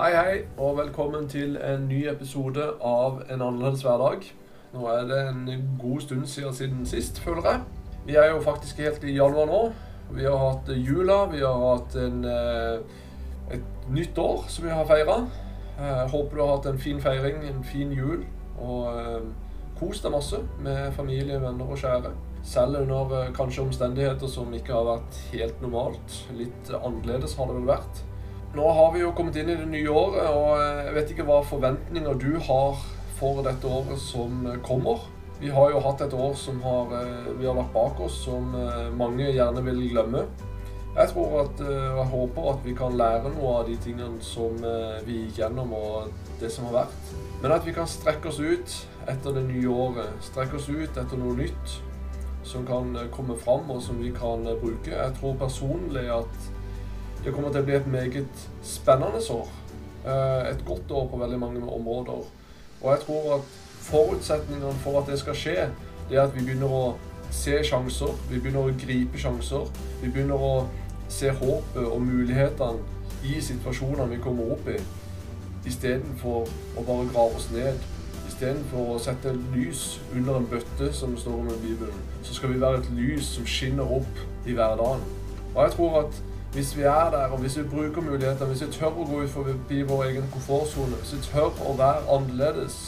Hei, hei, og velkommen til en ny episode av En annerledes hverdag. Nå er det en god stund siden, siden sist, føler jeg. Vi er jo faktisk helt i januar nå. Vi har hatt jula, vi har hatt en, eh, et nytt år som vi har feira. Håper du har hatt en fin feiring, en fin jul. Og eh, kos deg masse med familie, venner og kjære. Selv under eh, kanskje omstendigheter som ikke har vært helt normalt. Litt annerledes har det vel vært. Nå har vi jo kommet inn i det nye året, og jeg vet ikke hva forventninger du har for dette året som kommer. Vi har jo hatt et år som har, eh, vi har lagt bak oss, som eh, mange gjerne vil glemme. Jeg tror at, eh, og jeg håper at vi kan lære noe av de tingene som vi gikk gjennom, og det som har vært. Men at vi kan strekke oss ut etter det nye året. Strekke oss ut etter noe nytt som kan komme fram, og som vi kan bruke. Jeg tror personlig at det kommer til å bli et meget spennende år. Eh, et godt år på veldig mange områder. Og jeg tror at forutsetningene for at det skal skje, det er at vi begynner å se sjanser. Vi begynner å gripe sjanser. Vi begynner å se håpet og mulighetene i situasjonene vi kommer opp i. Istedenfor å bare grave oss ned. Istedenfor å sette lys under en bøtte, som står om i Bibelen, så skal vi være et lys som skinner opp i hverdagen. Og jeg tror at hvis vi er der, og hvis vi bruker muligheter, hvis vi tør å gå ut forbi vår egen komfortsone, hvis vi tør å være annerledes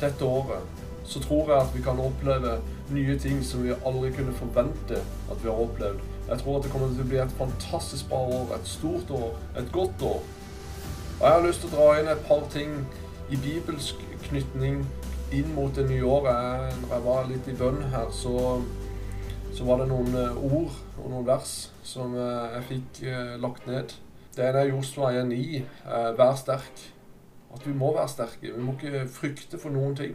dette året, så tror jeg at vi kan oppleve nye ting som vi aldri kunne forvente at vi har opplevd. Jeg tror at det kommer til å bli et fantastisk bra år, et stort år, et godt år. Og jeg har lyst til å dra inn et par ting i bibelsk knytning inn mot det nye året. Når jeg var litt i bønn her, så, så var det noen eh, ord og noen vers som eh, jeg fikk eh, lagt ned. Det ene er Josua 1,9. Eh, vær sterk. At vi må være sterke. Vi må ikke frykte for noen ting.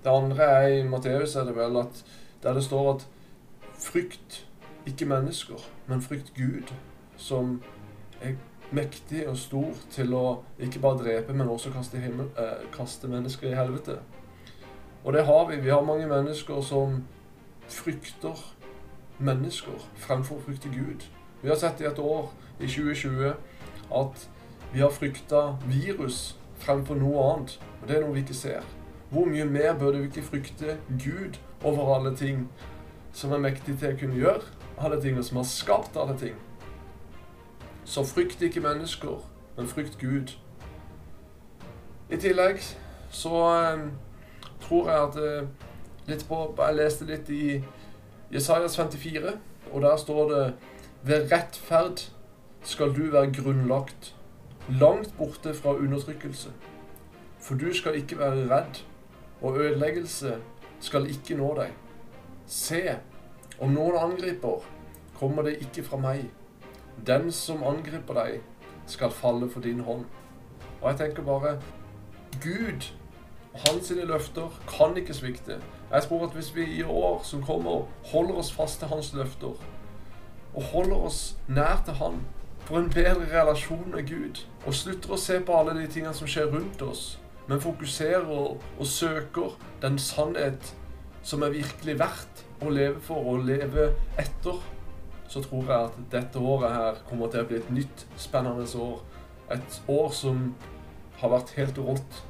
Det andre er i Matteus er det vel at der det står at frykt ikke mennesker, men frykt Gud, som er mektig og stor til å ikke bare drepe, men også kaste, himmel, eh, kaste mennesker i helvete. Og det har vi. Vi har mange mennesker som frykter mennesker fremfor å frykte Gud. Vi har sett i et år, i 2020, at vi har frykta virus fremfor noe annet. Og det er noe vi ikke ser. Hvor mye mer burde vi ikke frykte Gud over alle ting som er mektig til å kunne gjøre alle ting, som har skapt alle ting? Så frykt ikke mennesker, men frykt Gud. I tillegg så eh, tror jeg at eh, litt på Jeg leste litt i Jesajas 54, og der står det Ved rettferd skal du være grunnlagt, langt borte fra undertrykkelse. For du skal ikke være redd, og ødeleggelse skal ikke nå deg. Se, om noen angriper, kommer det ikke fra meg. Den som angriper deg, skal falle for din hånd. Og jeg tenker bare Gud og hans løfter kan ikke svikte. Jeg tror at hvis vi i år som kommer, holder oss fast til hans løfter, og holder oss nær til han, får en bedre relasjon med Gud, og slutter å se på alle de tingene som skjer rundt oss, men fokuserer og, søker den sannhet som er virkelig verdt å leve for og leve etter, så tror jeg at dette året her kommer til å bli et nytt, spennende år. Et år som har vært helt rått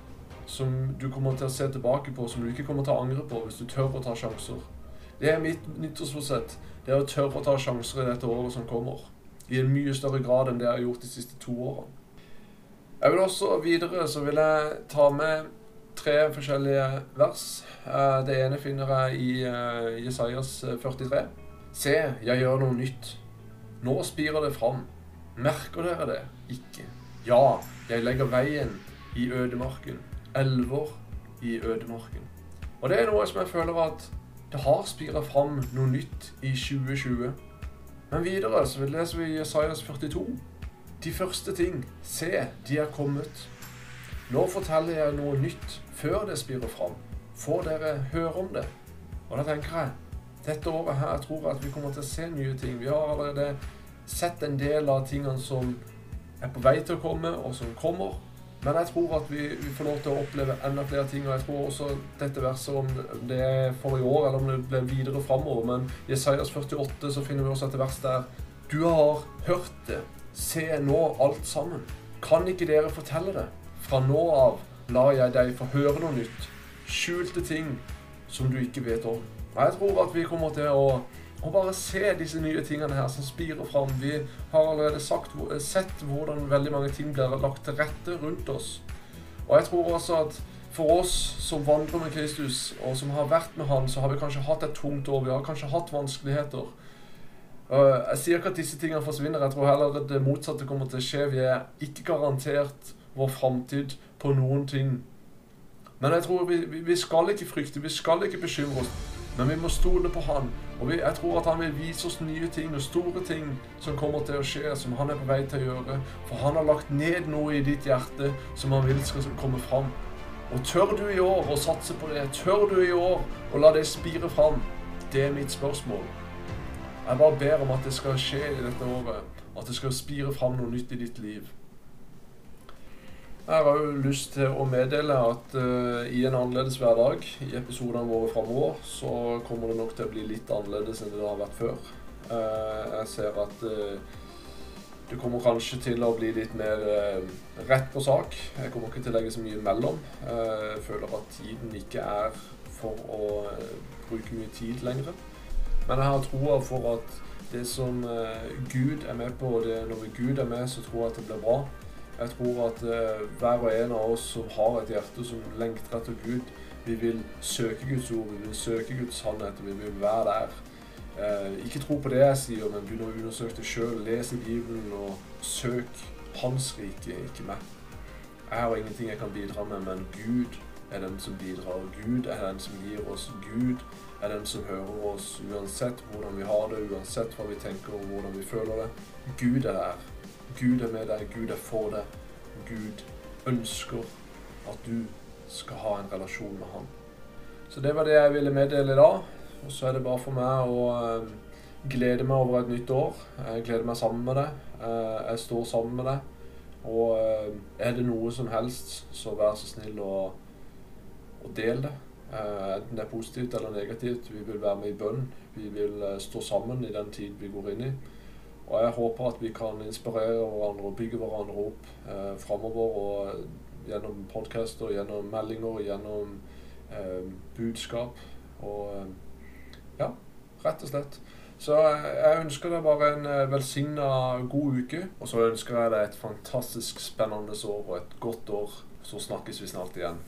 som du kommer til å se tilbake på, som du ikke kommer til å angre på hvis du tør å ta sjanser. Det er mitt nyttårsforsett. Det er å tørre å ta sjanser i dette året som kommer. I en mye større grad enn det jeg har gjort de siste to årene. Jeg vil også videre så vil jeg ta med tre forskjellige vers. Eh, det ene finner jeg i eh, Jesajas 43. Eh, Se, jeg gjør noe nytt. Nå spirer det fram. Merker dere det ikke? Ja, jeg legger veien i ødemarken elver i ødemarken. Og det er noe som jeg føler at det har spira fram noe nytt i 2020. Men videre så leser vi Jesajas 42. De første ting, se, de er kommet. Nå forteller jeg noe nytt før det spirer fram. Får dere høre om det? Og da tenker jeg dette året her tror jeg at vi kommer til å se nye ting. Vi har allerede sett en del av tingene som er på vei til å komme, og som kommer. Men jeg tror at vi, vi, får lov til å oppleve enda flere ting. Og jeg tror også dette verset, om det er for i år eller om det blir videre framover Men i Isaias 48 så finner vi også et vers der Du har hørt det. Se nå alt sammen. Kan ikke dere fortelle det? Fra nå av lar jeg deg få høre noe nytt. Skjulte ting som du ikke vet om. Jeg tror at vi kommer til å, å bare se disse nye tingene her som spirer fram. Vi har allerede sagt, sett hvordan veldig mange ting blir lagt til rette rundt oss. Og jeg tror også at for oss som vandrer med Kristus, og som har vært med Han, så har vi kanskje hatt et tungt år. Vi har kanskje hatt vanskeligheter. Jeg sier ikke at disse tingene forsvinner. Jeg tror heller at det motsatte kommer til å skje. Vi er ikke garantert vår framtid på noen ting. Men jeg tror vi, vi, skal ikke frykte, vi skal ikke bekymre oss. Men vi må stole på Han. Og jeg tror at Han vil vise oss nye ting og store ting som kommer til å skje, som Han er på vei til å gjøre. For Han har lagt ned noe i ditt hjerte som Han vil skal komme fram. Og tør du i år å satse på det? Tør du i år å la det spire fram? Det er mitt spørsmål. Jeg bare ber om at det skal skje i dette året. At det skal spire fram noe nytt i ditt liv. Jeg har jo lyst til å meddele at uh, i en annerledes hverdag, i episodene våre framover, så kommer det nok til å bli litt annerledes enn det har vært før. Uh, jeg ser at uh, det kommer kanskje til å bli litt mer rett på sak. Jeg kommer ikke til å legge så mye imellom. jeg føler at tiden ikke er for å bruke mye tid lenger. Men jeg har troa for at det som Gud er med på, det, når Gud er med, så tror jeg at det blir bra. Jeg tror at uh, hver og en av oss som har et hjerte som lengter etter Gud, vi vil søke Guds ord, vi vil søke Guds sannhet, og vi vil være der. Uh, ikke tro på det jeg sier, men begynn å undersøke det sjøl. Les i Bibelen og søk Hans rike, ikke meg. Jeg har ingenting jeg kan bidra med, men Gud er den som bidrar. Gud er den som gir oss. Gud er den som hører oss uansett hvordan vi har det, uansett hva vi tenker og hvordan vi føler det. Gud er der. Gud er med deg, Gud er for deg. Gud ønsker at du skal ha en relasjon med ham. Så det var det jeg ville meddele i dag. Og så er det bare for meg å uh, glede meg over et nytt år. Jeg gleder meg sammen med deg. Uh, jeg står sammen med deg. Og uh, er det noe som helst, så vær så snill å, å dele det. enten det er positivt eller negativt. Vi vil være med i bønn. Vi vil stå sammen i den tid vi går inn i. Og jeg håper at vi kan inspirere hverandre og bygge hverandre opp eh, framover. Og gjennom podcaster, gjennom meldinger, gjennom eh, budskap. Og eh, ja, rett og slett. Så eh, jeg ønsker deg bare en eh, velsigna god uke. Og så ønsker jeg deg et fantastisk spennende år og et godt år. Så snakkes vi snart igjen.